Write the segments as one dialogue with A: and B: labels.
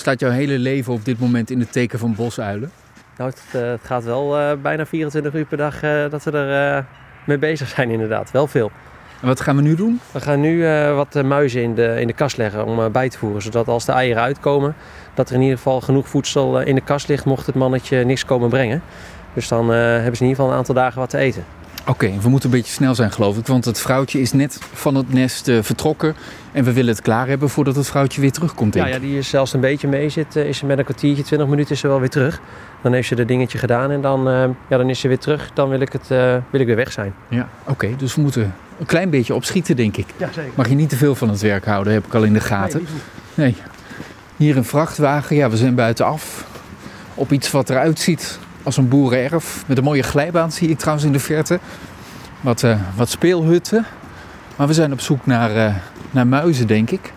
A: Staat jouw hele leven op dit moment in het teken van bosuilen?
B: Nou, het, eh, het gaat wel eh, bijna 24 uur per dag eh, dat we er mee bezig zijn inderdaad. Wel veel.
A: En wat gaan we nu doen?
B: We gaan nu wat muizen in de, in de kast leggen om bij te voeren. Zodat als de eieren uitkomen, dat er in ieder geval genoeg voedsel in de kast ligt mocht het mannetje niks komen brengen. Dus dan hebben ze in ieder geval een aantal dagen wat te eten.
A: Oké, we moeten een beetje snel zijn geloof ik, want het vrouwtje is net van het nest eh, vertrokken. En we willen het klaar hebben voordat het vrouwtje weer terugkomt.
B: Ja, ja, die is zelfs een beetje mee zit, eh, is ze met een kwartiertje, 20 minuten is ze wel weer terug. Dan heeft ze dat dingetje gedaan en dan, eh, ja, dan is ze weer terug. Dan wil ik, het, wil ik weer weg zijn.
A: Ja, oké, dus we moeten een klein beetje opschieten denk ik.
B: Ja, zeker.
A: Mag je niet te veel van het werk houden, heb ik al in de gaten. Nee. Hier een vrachtwagen, ja, we zijn buitenaf. Op iets wat eruit ziet als een boerenerf. Met een mooie glijbaan zie ik trouwens in de verte. Wat, eh, wat speelhutten. Maar we zijn op zoek naar, eh, naar muizen, denk ik.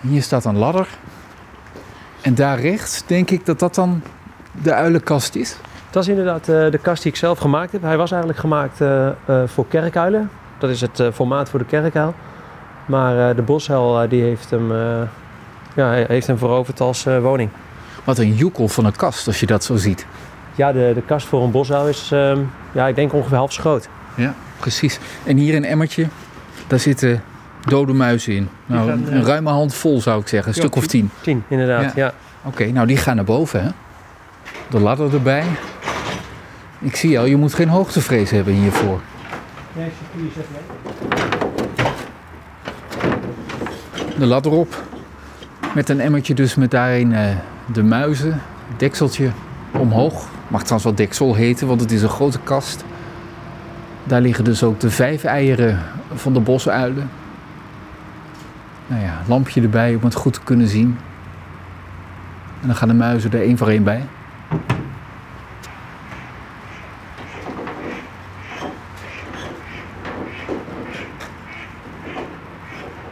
A: Hier staat een ladder. En daar rechts denk ik dat dat dan de uilenkast is.
B: Dat is inderdaad eh, de kast die ik zelf gemaakt heb. Hij was eigenlijk gemaakt voor kerkuilen. Dat is het formaat voor de kerkuil. Maar de boshuil die heeft, hem, ja, heeft hem veroverd als woning.
A: Wat een joekel van een kast als je dat zo ziet.
B: Ja, de, de kast voor een boshuil is, ehm, ja, ik denk ongeveer half zo groot.
A: Ja, precies. En hier een emmertje, daar zitten dode muizen in. Nou,
B: gaan, eh,
A: een ruime hand vol zou ik zeggen, een stuk of tien.
B: Tien, inderdaad. Ja.
A: Oké, nou die gaan naar boven hè. De ladder erbij. Ik zie al, je moet geen hoogtevrees hebben hiervoor. De ladder op. Met een emmertje dus met daarin eh, de muizen. Dekseltje omhoog. Mag trouwens wel deksel heten, want het is een grote kast. Daar liggen dus ook de vijf eieren van de bosuilen. Nou ja, lampje erbij om het goed te kunnen zien. En dan gaan de muizen er één voor één bij.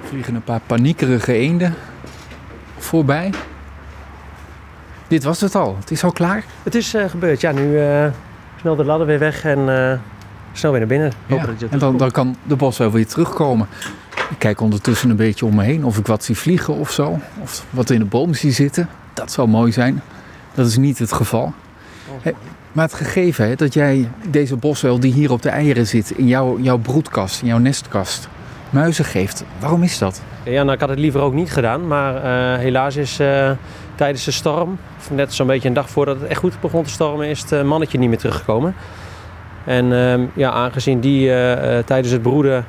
A: Vliegen een paar paniekerige eenden voorbij. Dit was het al. Het is al klaar.
B: Het is eh, gebeurd. Ja, nu eh, snel de ladder weer weg en eh, snel weer naar binnen. Dat je
A: En dan, dan kan de bos wel weer terugkomen. Ik kijk ondertussen een beetje om me heen of ik wat zie vliegen of zo. Of wat in de boom zie zitten. Dat zou mooi zijn. Dat is niet het geval. Hey, maar het gegeven hè, dat jij deze boswel die hier op de eieren zit, in jouw, jouw broedkast, in jouw nestkast, muizen geeft. Waarom is dat?
B: Ja, nou, ik had het liever ook niet gedaan. Maar eh, helaas is eh, tijdens de storm, of net zo'n beetje een dag voordat het echt goed begon te stormen, is het eh, mannetje niet meer teruggekomen. En ehm, ja, aangezien die tijdens het broeden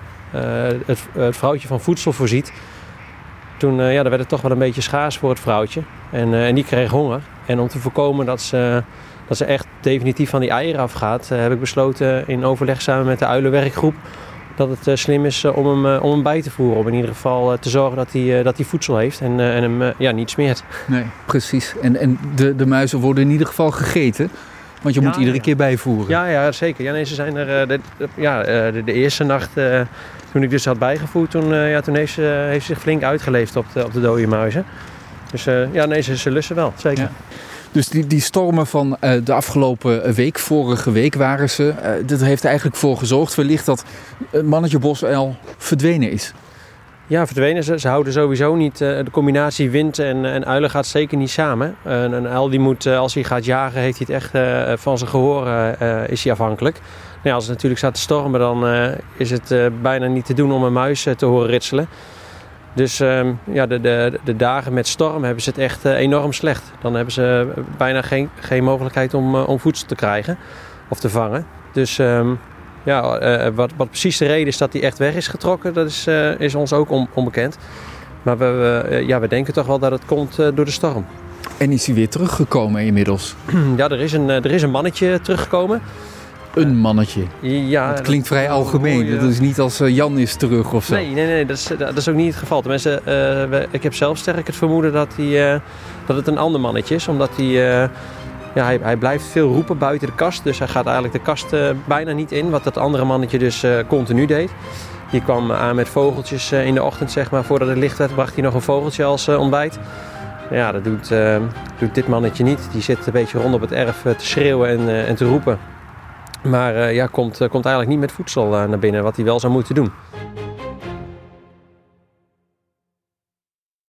B: het, het vrouwtje van voedsel voorziet, toen ja, dan werd het toch wel een beetje schaars voor het vrouwtje. En, en die kreeg honger. En om te voorkomen dat ze, dat ze echt definitief van die eieren afgaat, heb ik besloten in overleg samen met de uilenwerkgroep dat het eh, slim is eh, om, hem, eh, om hem bij te voeren. Om in ieder geval te zorgen dat hij, dat hij voedsel heeft en, en hem ja, niet smeert.
A: Nee, precies. En, en de, de muizen worden in ieder geval gegeten. Want je
B: Ja,
A: moet iedere
B: ja.
A: keer bijvoeren.
B: Ja, ja zeker. Ja, nee, ze zijn er, de, de- ja, de, de eerste nacht toen ik dus had bijgevoerd, toen, ja, toen heeft, ze, heeft ze zich flink uitgeleefd op de, op de dode muizen. Dus ja, nee, ze, ze lussen wel, zeker.
A: Ja. Dus die, die stormen van eh, de afgelopen week, vorige week waren ze. eh, dat heeft eigenlijk voor gezorgd wellicht dat het mannetje bosuil verdwenen is.
B: Ja, verdwenen ze. Ze houden sowieso niet. eh, de combinatie wind en, en uilen gaat zeker niet samen. Een, een uil die moet, als hij gaat jagen, heeft hij het echt van zijn gehoor eh, eh, is hij afhankelijk. Nou ja, als het natuurlijk staat te stormen, dan is het bijna niet te doen om een muis te horen ritselen. Dus ehm, ja, de, de, de dagen met storm hebben ze het echt eh, enorm slecht. Dan hebben ze bijna geen, geen mogelijkheid om, eh, om voedsel te krijgen of te vangen. Dus ehm, ja, eh, wat, wat precies de reden is dat hij echt weg is getrokken, dat is, eh, is ons ook on- onbekend. Maar we, we, eh, ja, we denken toch wel dat het komt eh, door de storm.
A: En is hij weer teruggekomen inmiddels?
B: ja, er is, een, eh, er is een mannetje teruggekomen.
A: Een mannetje.
B: Ja,
A: Het klinkt vrij algemeen. Dat is niet als eh, Jan is terug of zo.
B: Nee, nee, nee dat, is, dat is ook niet het geval. Tenminste, eh, ik heb zelf sterk het vermoeden dat, hij, eh, dat het een ander mannetje is. Omdat hij, eh, ja, hij, hij blijft veel roepen buiten de kast. Dus hij gaat eigenlijk de kast eh, bijna niet in. Wat dat andere mannetje dus eh, continu deed. Die kwam aan met vogeltjes eh, in de ochtend, zeg maar. Voordat het licht werd, bracht hij nog een vogeltje als eh, ontbijt. Ja, dat doet, eh, doet dit mannetje niet. Die zit een beetje rond op het erf eh, te schreeuwen en, eh, en te roepen. Maar eh, ja, komt, eh, komt eigenlijk niet met voedsel eh, naar binnen, wat hij wel zou moeten doen.